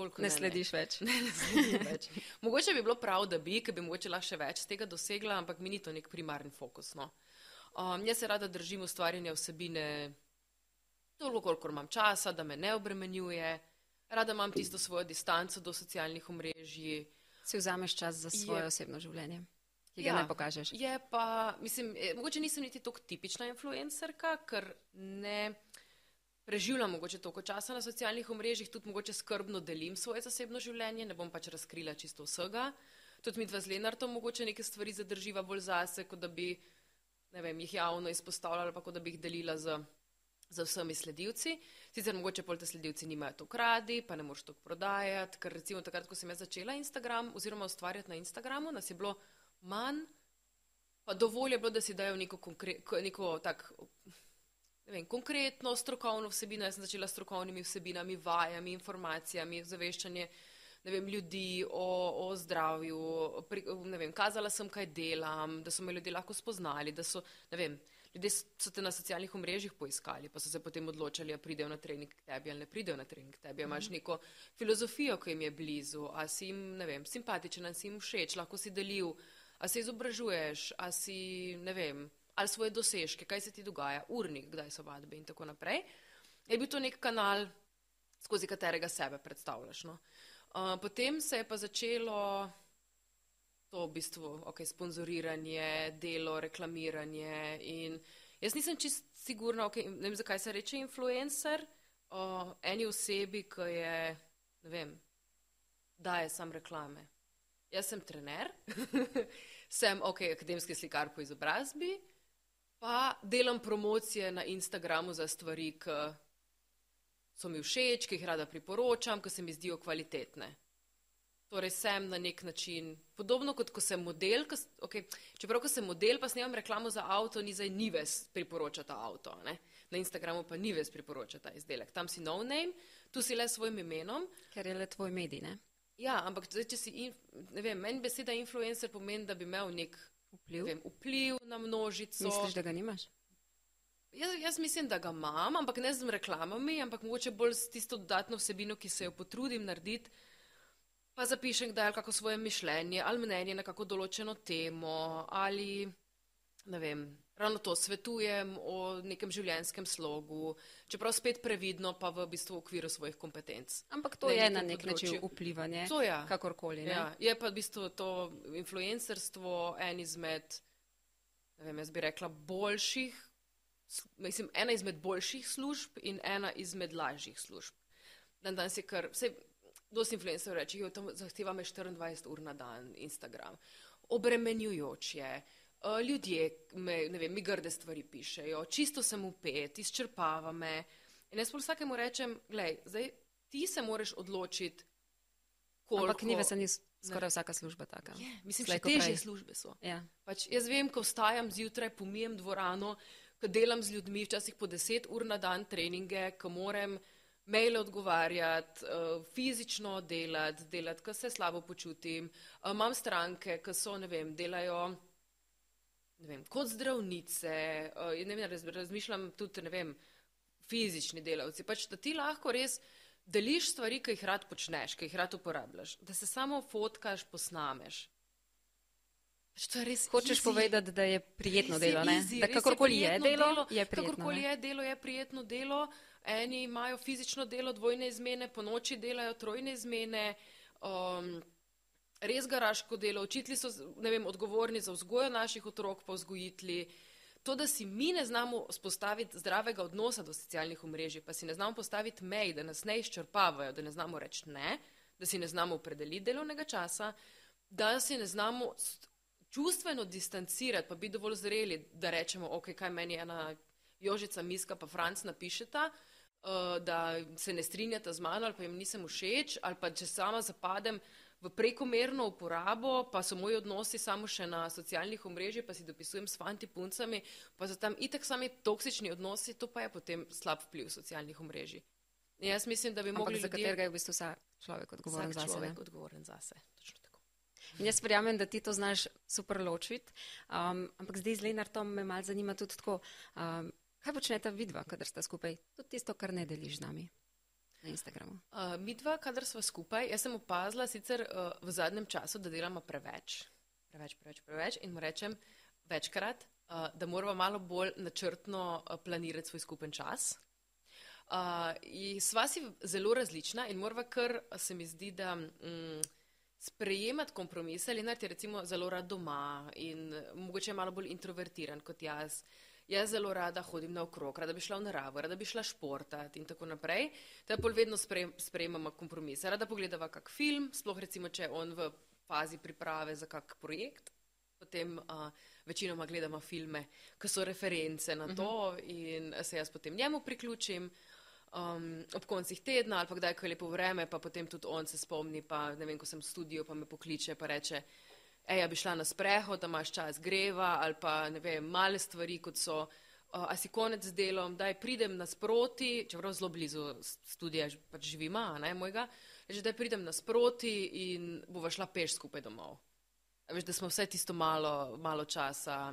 Ne, ne slediš več. Ne, ne slediš več. mogoče bi bilo prav, da bi, ker bi mogoče lahko še več tega dosegla, ampak mi ni to nek primarni fokus. No. Um, jaz se rada držim ustvarjanja vsebine toliko, koliko imam časa, da me ne obremenjuje. Rada imam tisto svojo distanco do socialnih omrežij si vzameš čas za svoje je, osebno življenje. Ki ga ja, ne pokažeš. Je pa, mislim, je, mogoče nisem niti tako tipična influencerka, ker ne preživljam mogoče toliko časa na socialnih omrežjih, tudi mogoče skrbno delim svoje zasebno življenje, ne bom pač razkrila čisto vsega. Tudi mi dva z Lenartom mogoče neke stvari zadrživa bolj zase, kot da bi ne vem, jih javno izpostavljala, pa kot da bi jih delila z, z vsemi sledilci. Sicer mogoče pol te sledilci nimajo to kradi, pa ne moš to prodajati, ker recimo takrat, ko sem jaz začela Instagram oziroma ustvarjati na Instagramu, nas je bilo manj, pa dovolj je bilo, da si dajo neko, neko tak, ne vem, konkretno strokovno vsebino. Jaz sem začela s strokovnimi vsebinami, vajami, informacijami, zaveščanje ne vem, ljudi o, o zdravju, pri, ne vem, kazala sem, kaj delam, da so me ljudje lahko spoznali, da so, ne vem, ljudje so te na socialnih omrežjih poiskali, pa so se potem odločali, a pridejo na trening k tebi ali ne pridejo na trening k tebi, imaš mhm. neko filozofijo, ki jim je blizu, a si jim, ne vem, simpatičen, a si jim všeč, lahko si delil, a se izobražuješ, a si, ne vem, ali svoje dosežke, kaj se ti dogaja, urnik, kdaj so vadbe in tako naprej. Je bil to nek kanal, skozi katerega sebe predstavljaš. No? Uh, potem se je pa začelo to v bistvu, ok, sponzoriranje, delo, reklamiranje in jaz nisem čist sigurna, ok, ne vem, zakaj se reče influencer, uh, eni osebi, ki je, ne vem, daje sam reklame. Jaz sem trener, sem, ok, akademski slikar po izobrazbi, pa delam promocije na Instagramu za stvari, ki so mi všeč, ki jih rada priporočam, ki se mi zdijo kvalitetne. Torej, sem na nek način podobno kot ko sem model. Ko, okay, čeprav, ko sem model, pa snemam reklamo za avto, ni zdaj nives priporočata avto. Ne? Na Instagramu pa nives priporočata izdelek. Tam si no name, tu si le svojim imenom. Ker je le tvoj medij, ne? Ja, ampak zdaj, če si, in, ne vem, meni beseda influencer pomeni, da bi imel nek vpliv, vem, vpliv na množico. Misliš, da ga nimaš? Jaz, jaz mislim, da ga imam, ampak ne z reklamami, ampak mogoče bolj s tisto dodatno vsebino, ki se jo potrudim narediti, pa zapišem kdaj kako svoje mišljenje ali mnenje na kako določeno temo ali ne vem. Ravno to svetujem o nekem življenjskem slogu, čeprav spet previdno, pa v bistvu v okviru svojih kompetenc. Ampak to ne, je na nek način vplivanje. To. Ja. Kakorkoli. Ja, je pa v bistvu to influencerstvo en izmed, ne vem, jaz bi rekla, boljših mislim, ena izmed boljših služb in ena izmed lažjih služb. Dan danes je kar, vse, dosti influencerjev reče, jo tam zahteva me 24 ur na dan Instagram. Obremenjujoč je, ljudje me, ne vem, mi grde stvari pišejo, čisto sem upet, izčrpava me. In jaz pol vsakemu rečem, gledaj, zdaj ti se moraš odločiti, koliko. Ampak ni vesel, skoraj ne. vsaka služba taka. Je, mislim, še težje službe so. Ja. Pač jaz vem, ko vstajam zjutraj, pomijem dvorano, ko delam z ljudmi, včasih po deset ur na dan treninge, ko moram maile odgovarjati, uh, fizično delati, delati, ko se slabo počutim. Uh, imam stranke, ki so, ne vem, delajo ne vem, kot zdravnice, uh, ne vem, raz, razmišljam tudi, ne vem, fizični delavci. Pač, da ti lahko res deliš stvari, ki jih rad počneš, ki jih rad uporabljaš, da se samo fotkaš, posnameš. Hočeš easy. povedati, da je prijetno easy, delo, easy, da kakorkoli je, je delo, delo, je prijetno. Kakorkoli je delo, je prijetno delo. Eni imajo fizično delo, dvojne izmene, po noči delajo trojne izmene. Um, res garaško delo, učitelji so vem, odgovorni za vzgojo naših otrok, pa vzgojitli. To, da si mi ne znamo spostaviti zdravega odnosa do socialnih omrežij, pa si ne znamo postaviti mej, da nas ne izčrpavajo, da ne znamo reči ne, da si ne znamo opredeliti delovnega časa, da si ne znamo čustveno distancirati, pa biti dovolj zreli, da rečemo, ok, kaj meni ena Jožica Miska pa Franc napišeta, uh, da se ne strinjata z mano ali pa jim nisem všeč, ali pa če sama zapadem v prekomerno uporabo, pa so moji odnosi samo še na socialnih omrežjih, pa si dopisujem s fanti puncami, pa so tam itak sami toksični odnosi, to pa je potem slab vpliv socialnih omrežij. Jaz mislim, da bi mogli. Za ljudje... katerega je v bistvu vsak človek odgovoren vsak zase. Človek odgovoren zase. Točno. In jaz verjamem, da ti to znaš super ločiti. Um, ampak zdaj z Lenartom me mal zanima tudi tako, um, kaj počnete vidva, kadar ste skupaj? Tudi tisto, kar ne deliš z nami. Na Instagramu. Uh, mi dva, kadar smo skupaj, jaz sem opazila sicer uh, v zadnjem času, da delamo preveč. Preveč, preveč, preveč. In mu rečem večkrat, uh, da moramo malo bolj načrtno uh, planirati svoj skupen čas. Uh, sva si zelo različna in morava kar, se mi zdi, da. Um, sprejemati kompromise. Lenart je recimo zelo rad doma in mogoče je malo bolj introvertiran kot jaz. Jaz zelo rada hodim naokrog, rada bi šla v naravo, rada bi šla športati in tako naprej. Tako bolj vedno sprejemamo kompromise. Rada pogledava kak film, sploh recimo, če je on v fazi priprave za kak projekt. Potem uh, večinoma gledamo filme, ki so reference na to uh -huh. in se jaz potem njemu priključim. Um, ob koncih tedna ali pa kdaj, ko je lepo vreme, pa potem tudi on se spomni, pa ne vem, ko sem v studiu, pa me pokliče, pa reče, ej, bi šla na sprehod, da imaš čas greva ali pa ne vem, male stvari, kot so, a si konec z delom, daj pridem nasproti, čeprav zelo blizu studija pač živima, ne mojega, že daj pridem nasproti in bova šla peš skupaj domov. Veš, da smo vse tisto malo, malo časa,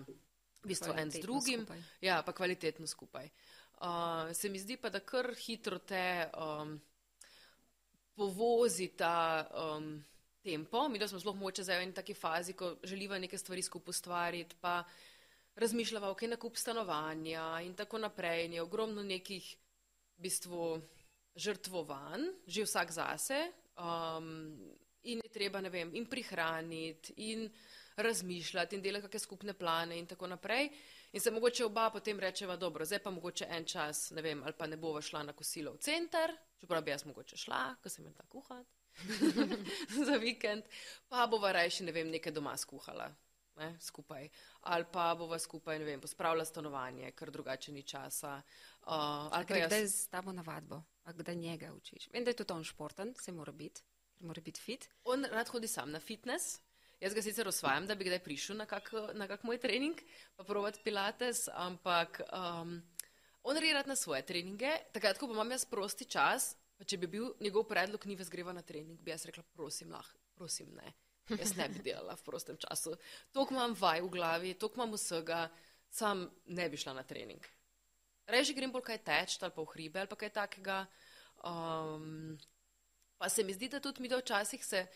v bistvu en z drugim, skupaj. ja, pa kvalitetno skupaj. Uh, se mi zdi pa, da kar hitro te um, povozi ta um, tempo. Mi, da smo zelo moče zdaj v eni taki fazi, ko želiva neke stvari skupaj ustvariti, pa razmišljava, ok, nakup stanovanja in tako naprej. In je ogromno nekih, v bistvu, žrtvovanj, že vsak zase. Um, in je treba, ne vem, in prihraniti, in razmišljati, in delati kakšne skupne plane in tako naprej. In se mogoče oba potem rečeva, dobro, zdaj pa mogoče en čas, ne vem, ali pa ne bova šla na kosilo v center, čeprav bi jaz mogoče šla, ko sem imela kuhati za vikend, pa bova rajši, ne vem, nekaj doma skuhala. Ne, skupaj. Ali pa bova skupaj, ne vem, pospravila stanovanje, ker drugače ni časa. Uh, ali pa jaz... kdaj z tabo na vadbo, a kdaj njega učiš? Vem, da je tudi on športen, se mora biti, mora biti fit. On rad hodi sam na fitness, Jaz ga sicer osvajam, da bi kdaj prišel na kak, na kak moj trening, pa provat pilates, ampak um, on ri rad na svoje treninge. Takrat, ko pa imam jaz prosti čas, če bi bil njegov predlog, ni vas greva na trening, bi jaz rekla, prosim, lah, prosim, ne. Jaz ne bi delala v prostem času. Tok imam vaj v glavi, tok imam vsega, sam ne bi šla na trening. Reži grem bolj kaj teč, ali pa v hribe, ali pa kaj takega. Um, pa se mi zdi, da tudi mi da včasih se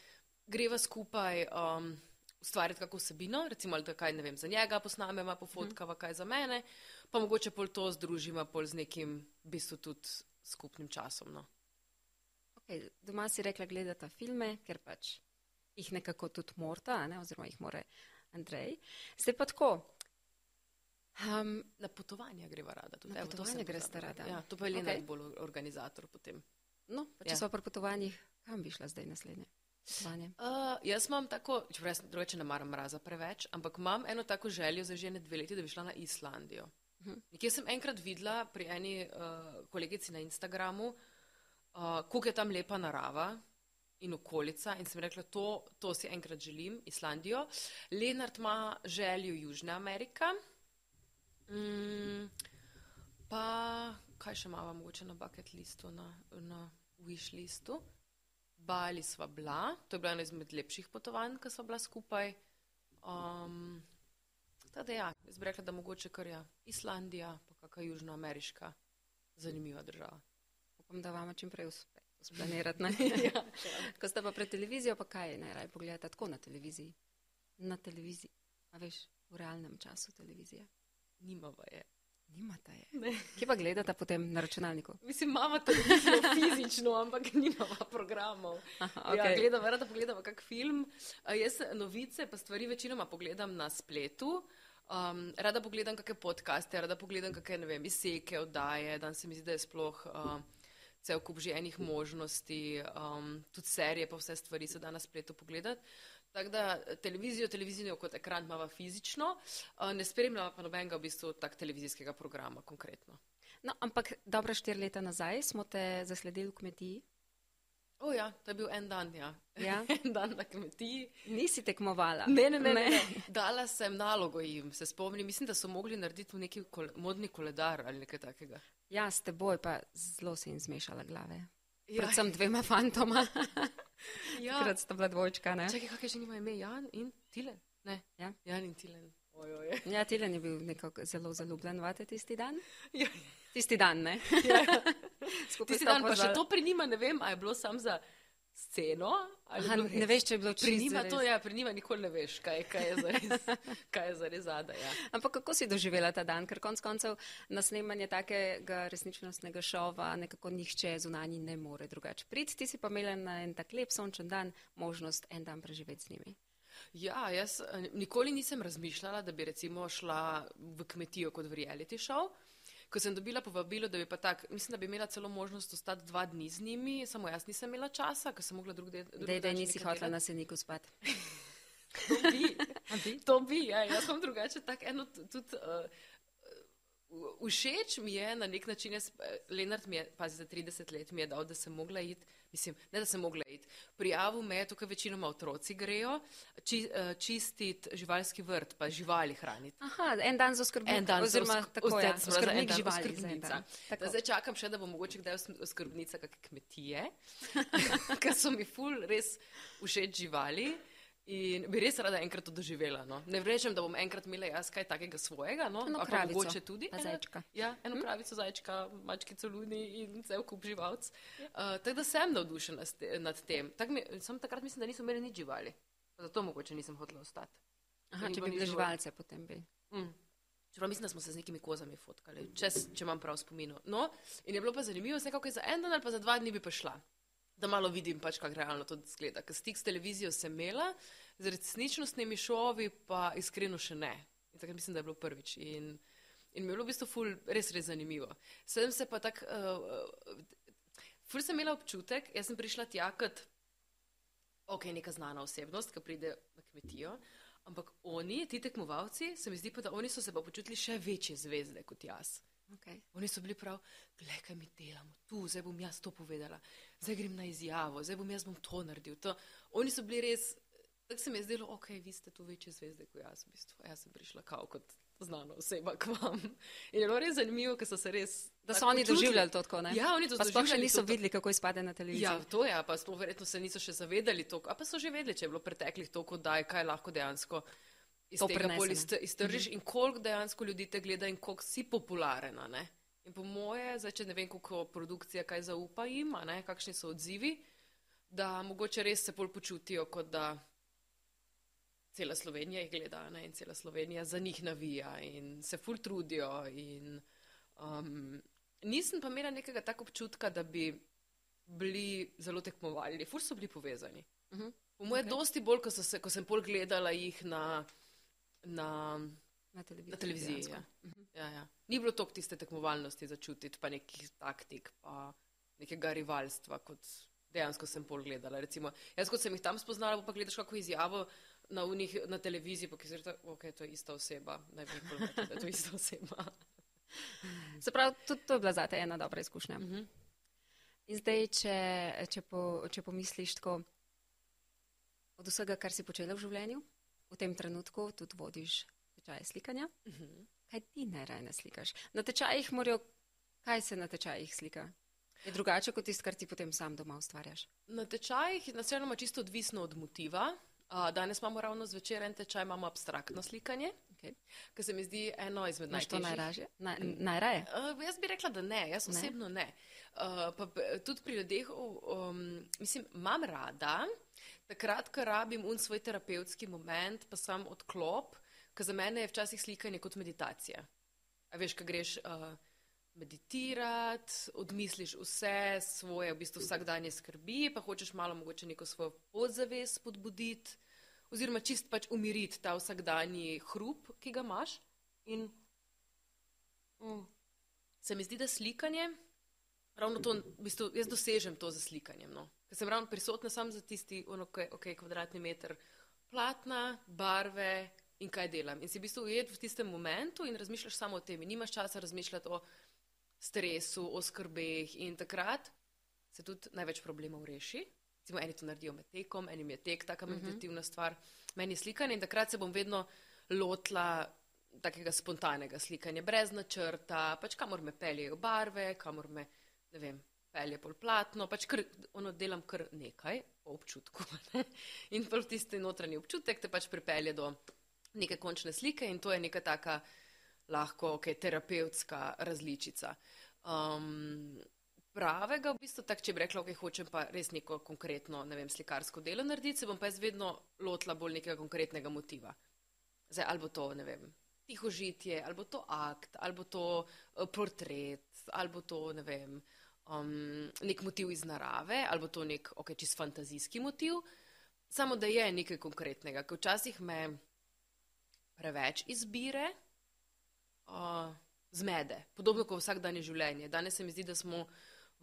greva skupaj um, ustvariti kako vsebino, recimo, da kaj ne vem za njega posnameva, pofotkava kaj za mene, pa mogoče pol to združima pol z nekim v bistvu tudi skupnim časom. No. Okay, doma si rekla, gledata filme, ker pač jih nekako tudi morta, ne? oziroma jih more Andrej. Zdaj pa tako. Um, na potovanja greva rada. Tudi. Na potovanja gresta rada. Ja, to pa je okay. najbolj organizator potem. No, pa če ja. so pri potovanjih, kam bi šla zdaj naslednje? Uh, jaz imam tako, če res drugače ne maram mraza preveč, ampak imam eno tako željo za že ne dve leti, da bi šla na Islandijo. Uh mhm. -huh. Nekje sem enkrat videla pri eni uh, kolegici na Instagramu, uh, koliko je tam lepa narava in okolica in sem rekla, to, to si enkrat želim, Islandijo. Lenart ima željo Južna Amerika. Mm, pa kaj še imamo mogoče na bucket listu, na, na wish listu? Bali sva bila, to je bila ena izmed lepših potovanj, ki sva bila skupaj. Um, Tako da, ja, jaz bi rekla, da mogoče kar je ja, Islandija, pa kakšna južnoameriška, zanimiva država. Upam, da vam čim prej uspe splanirati. ja, Ko ste pa pred televizijo, pa kaj najraje pogledate tako na televiziji? Na televiziji, a veš, v realnem času televizije. Nimava je. Nimate je. Kje pa gledate potem na računalniku? Mislim, imamo televizijo fizično, ampak nimamo programov. Aha, okay. ja, gledam, rada pogledam kak film. Jaz novice pa stvari večinoma pogledam na spletu. Um, rada pogledam kakšne podcaste, rada pogledam kakšne, ne vem, izseke, oddaje. Dan se mi zdi, da je sploh uh, cel kup že enih možnosti, um, tudi serije, pa vse stvari se da na spletu pogledati. Tako da televizijo, televizijo kot ekran imamo fizično, ne spremljamo pa nobenega v bistvu tak televizijskega programa konkretno. No, ampak dobra štiri leta nazaj smo te zasledili v kmetiji. O ja, to je bil en dan, ja. ja? en dan na kmetiji. Nisi tekmovala? Ne, ne, ne. ne. ne. Dala sem nalogo jim, se spomnim. Mislim, da so mogli narediti neki kol modni koledar ali nekaj takega. Ja, s teboj pa zelo se jim zmešala glave. Ja. Predvsem dvema fantoma. Ja. Takrat sta bila dvojčka, ne? Čakaj, kakšne že nima ime? Jan in Tilen? Ne. Ja. Jan in Tilen. Oj, oj. Ja, Tilen je bil nekako zelo zaljubljen vate tisti dan. Ja. Tisti dan, ne? Ja. Skupaj tisti dan, pa še to pri njima, ne vem, a je bilo sam za sceno. Aha, ne veš, če je bilo pri njima to, ja, pri njima nikoli ne veš, kaj, kaj je zares, kaj je zares zadaj. Ja. Ampak kako si doživela ta dan, ker konc koncev na snemanje takega resničnostnega šova nekako nihče zunanji ne more drugače priti, ti si pa imela na en tak lep sončen dan možnost en dan preživeti z njimi. Ja, jaz eh, nikoli nisem razmišljala, da bi recimo šla v kmetijo kot v reality show. Ko sem dobila povabilo, da bi pa tak, mislim, da bi imela celo možnost ostati dva dni z njimi, samo jaz nisem imela časa, ker sem mogla drug del. Da, da nisi hotela na seniku spati. to bi, to bi, ja, jaz sem drugače tak eno tudi. Uh, Všeč mi je na nek način, jaz, eh, Lenart mi je, pazi, za 30 let mi je dal, da sem mogla iti, mislim, ne da sem mogla iti. Prijavil me je, tukaj večinoma otroci grejo, či, uh, čistiti živalski vrt, pa živali hraniti. Aha, en dan za skrbnika. En dan oziroma za tako, ja, skrbnik za živali. Skrbnica. Zdaj čakam še, da bom mogoče kdaj skrbnica kakšne kmetije, ker so mi ful res všeč živali. In bi res rada enkrat to doživela. No. Ne rečem, da bom enkrat imela jaz kaj takega svojega, no, eno kravico, mogoče tudi. Zajčka. Ja, eno hm? kravico, zajčka, mačkico luni in cel kup živalc. Uh, tako da sem navdušena nad tem. Tak mi, sam takrat mislim, da niso imeli nič živali. Zato mogoče nisem hotela ostati. Aha, če bi bili živalce, potem bi. Mm. Čeprav mislim, da smo se z nekimi kozami fotkali, če, če imam prav spomino. No, in je bilo pa zanimivo, nekako je za en dan ali pa za dva dni bi pa šla da malo vidim, pač, kako realno to zgleda. Ker stik s televizijo sem imela, z resničnostnimi šovi pa iskreno še ne. In takrat mislim, da je bilo prvič. In, in mi je bilo v bistvu ful, res, res zanimivo. Sedem se pa tako, uh, uh, ful sem imela občutek, jaz sem prišla tja kot, ok, neka znana osebnost, ki pride na kmetijo. Ampak oni, ti tekmovalci, se mi zdi pa, da oni so se pa počutili še večje zvezde kot jaz. Okay. Oni so bili prav, gledaj, kaj mi delamo, tu, zdaj bom jaz to povedala, zdaj grem na izjavo, zdaj bom jaz bom to naredil. To. Oni so bili res, tako se mi je zdelo, ok, vi ste tu večje zvezde kot jaz, v bistvu. Jaz sem prišla kao kot znana oseba k vam. In je bilo res zanimivo, ker so se res. Da so oni doživljali to tako, ne? Ja, oni to sploh še niso to, videli, kako izpade na televiziji. Ja, to je, pa sploh verjetno se niso še zavedali to, a pa so že vedeli, če je bilo preteklih toliko, da je kaj lahko dejansko iz to tega bolj iztržiš mm -hmm. in koliko dejansko ljudi te gleda in koliko si popularena. Ne? In po moje, zdaj, če ne vem, koliko produkcija kaj zaupa jim, kakšni so odzivi, da mogoče res se bolj počutijo, kot da cela Slovenija jih gleda ne? in cela Slovenija za njih navija in se ful trudijo. In, um, nisem pa imela nekega tako občutka, da bi bili zelo tekmovali, ful so bili povezani. Uh mhm. -huh. Po moje, okay. dosti bolj, ko, se, ko sem pol gledala jih na na, na televiziji. Na televiziji ja. Mhm. Ja, ja. Ni bilo toliko tiste tekmovalnosti začutiti, pa nekih taktik, pa nekega rivalstva, kot dejansko sem pol gledala. Recimo, jaz, kot sem jih tam spoznala, pa gledaš kako izjavo na, unih, na televiziji, pa ki se reče, ok, to je ista oseba. Ne vem, koliko je to ista oseba. Se pravi, tudi to je bila zate ena dobra izkušnja. Uh mhm. -huh. In zdaj, če, če, po, če pomisliš tako od vsega, kar si počela v življenju, v tem trenutku tudi vodiš tečaje slikanja. Uh mhm. -huh. Kaj ti najraje slikaš? Na tečajih morajo, kaj se na tečajih slika? Je drugače kot tisto, kar ti potem sam doma ustvarjaš? Na tečajih je načeloma čisto odvisno od motiva. Danes imamo ravno zvečer en tečaj, imamo abstraktno slikanje, okay. ki se mi zdi eno izmed najtežjih. Što najraje? Na, najraje? Uh, jaz bi rekla, da ne, jaz ne. osebno ne. Uh, pa, tudi pri ljudeh, um, mislim, imam rada, Takrat, ko rabim un svoj terapevtski moment, pa sam odklop, ker za mene je včasih slikanje kot meditacija. A veš, ko greš uh, meditirati, odmisliš vse svoje, v bistvu vsakdanje skrbi, pa hočeš malo mogoče neko svojo podzavest spodbuditi, oziroma čist pač umiriti ta vsakdanji hrup, ki ga imaš. In mm, se mi zdi, da slikanje, ravno to, v bistvu, jaz dosežem to za slikanjem. No ker sem ravno prisotna samo za tisti ono, okay, kvadratni meter platna, barve in kaj delam. In si v bistvu ujet v tistem momentu in razmišljaš samo o tem. In nimaš časa razmišljati o stresu, o skrbeh in takrat se tudi največ problemov reši. Recimo, eni to naredijo med tekom, enim je tek, taka mhm. meditativna uh -huh. stvar. Meni je slikanje in takrat se bom vedno lotila takega spontanega slikanja, brez načrta, pač kamor me peljejo barve, kamor me, ne vem, pelje pol platno, pač kar, ono delam kar nekaj po občutku. Ne? In pa tisti notranji občutek te pač pripelje do neke končne slike in to je neka taka lahko okay, terapevtska različica. Um, pravega, v bistvu tako, če bi rekla, ok, hočem pa res neko konkretno, ne vem, slikarsko delo narediti, se bom pa jaz vedno lotila bolj nekega konkretnega motiva. Zdaj, ali bo to, ne vem, tiho žitje, ali bo to akt, ali bo to uh, portret, ali bo to, ne vem, um, nek motiv iz narave, ali bo to nek, ok, čist fantazijski motiv, samo da je nekaj konkretnega, ker včasih me preveč izbire. Uh, Zmede, podobno kot vsakdanje življenje. Danes se mi zdi, da smo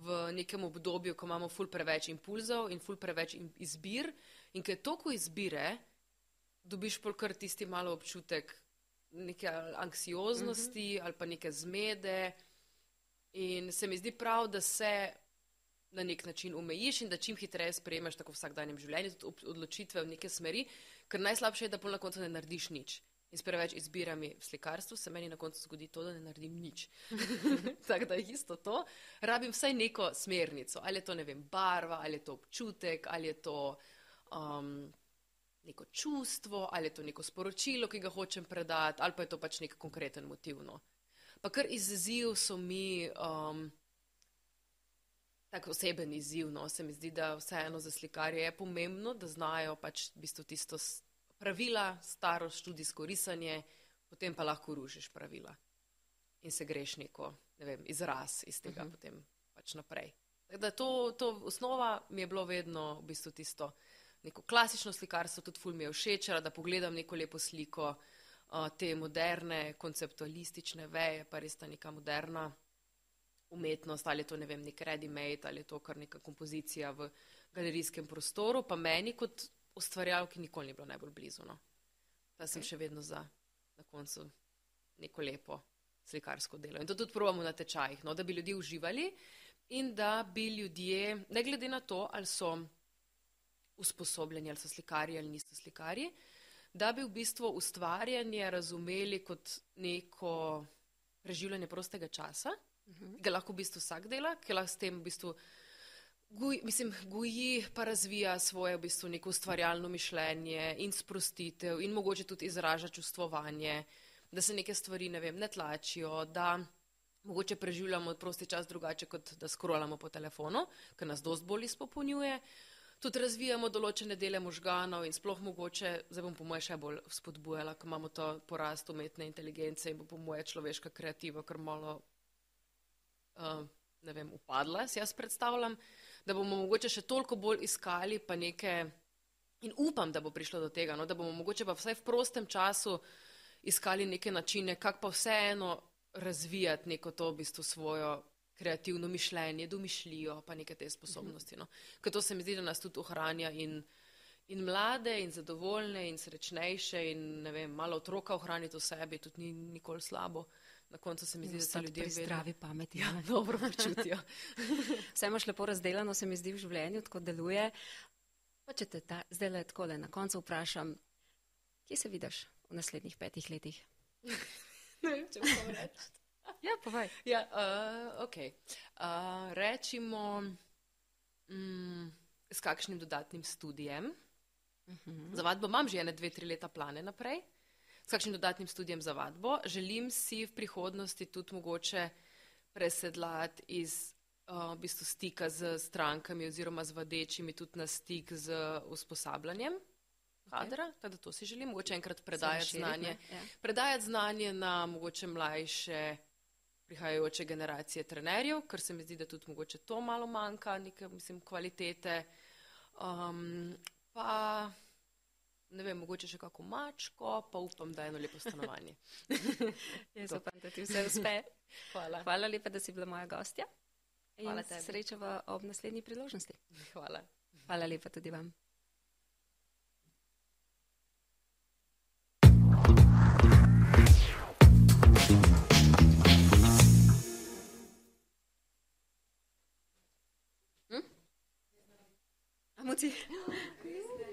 v nekem obdobju, ko imamo ful preveč impulzov in ful preveč izbir, in ker toliko izbire, dobiš pol kar tisti malo občutek neke anksioznosti uh mhm. -huh. ali pa neke zmede. In se mi zdi prav, da se na nek način omejiš in da čim hitreje sprejmeš tako v vsakdanjem življenju tudi odločitve v neke smeri, ker najslabše je, da pol na koncu ne narediš nič. In s preveč izbirami v slikarstvu se meni na koncu zgodi to, da ne naredim nič. Tako da je isto to. Rabim vsaj neko smernico. Ali je to, ne vem, barva, ali je to občutek, ali je to um, neko čustvo, ali je to neko sporočilo, ki ga hočem predati, ali pa je to pač nek konkreten motivno. Pa kar izziv so mi. Um, Tako oseben izziv, no, se mi zdi, da vseeno za slikarje je pomembno, da znajo pač v bistvu tisto pravila, staro študijsko risanje, potem pa lahko rušiš pravila in se greš neko, ne vem, izraz iz tega uh mhm. -huh. potem pač naprej. Da to, to osnova mi je bilo vedno v bistvu tisto neko klasično slikarstvo, tudi ful mi je všeč, da pogledam neko lepo sliko, uh, te moderne, konceptualistične veje, pa res ta neka moderna umetnost, ali je to, ne vem, nek ready-made, ali je to kar neka kompozicija v galerijskem prostoru, pa meni kot ustvarjalki nikoli ni bilo najbolj blizu. No. Da sem okay. še vedno za na koncu neko lepo slikarsko delo. In to tudi probujemo na tečajih, no, da bi ljudje uživali in da bi ljudje, ne glede na to, ali so usposobljeni, ali so slikarji ali niso slikarji, da bi v bistvu ustvarjanje razumeli kot neko preživljanje prostega časa, uh mhm. -huh. ga lahko v bistvu vsak dela, ki lahko s tem v bistvu Guj, mislim, goji pa razvija svoje v bistvu neko ustvarjalno mišljenje in sprostitev in mogoče tudi izraža čustvovanje, da se neke stvari ne, vem, ne tlačijo, da mogoče preživljamo prosti čas drugače, kot da skrolamo po telefonu, ker nas dost bolj izpopolnjuje. Tudi razvijamo določene dele možganov in sploh mogoče, zdaj bom po moje še bolj spodbujala, ko imamo to porast umetne inteligence in bo po moje človeška kreativa kar malo, uh, ne vem, upadla, si jaz predstavljam da bomo mogoče še toliko bolj iskali pa neke, in upam, da bo prišlo do tega, no, da bomo mogoče pa vsaj v prostem času iskali neke načine, kako pa vseeno razvijati neko to v bistvu svojo kreativno mišljenje, domišljijo pa neke te sposobnosti. No. Ker to se mi zdi, da nas tudi ohranja in, in mlade in zadovoljne in srečnejše in ne vem, malo otroka ohraniti v sebi tudi ni nikoli slabo. Uh, na koncu se mi zdi, da so ljudje vedno zdravi, pametni. Ja, dobro počutijo. Vse imaš lepo razdeljeno, se mi zdi v življenju, tako deluje. Pa če te ta, zdaj le tako le na koncu vprašam, kje se vidiš v naslednjih petih letih? ne vem, če bom reči. ja, povej. Ja, uh, ok. Uh, rečimo mm, s kakšnim dodatnim studijem. Uh mhm. -huh. Za vadbo imam že ene dve, tri leta plane naprej s kakšnim dodatnim študijem za vadbo. Želim si v prihodnosti tudi mogoče presedlati iz uh, v bistvu stika z strankami oziroma z vadečimi tudi na stik z usposabljanjem kadra, okay. tako da to si želim, mogoče enkrat predajati širit, znanje. Ja. Predajati znanje na mogoče mlajše prihajajoče generacije trenerjev, ker se mi zdi, da tudi mogoče to malo manjka, neke, mislim, kvalitete. Um, pa ne vem, mogoče še kako mačko, pa upam, da je eno lepo stanovanje. Jaz upam, da ti vse uspe. Hvala. Hvala lepa, da si bila moja gostja. Hvala te. Sreča ob naslednji priložnosti. Hvala. Hvala lepa tudi vam. Hm? Amuti.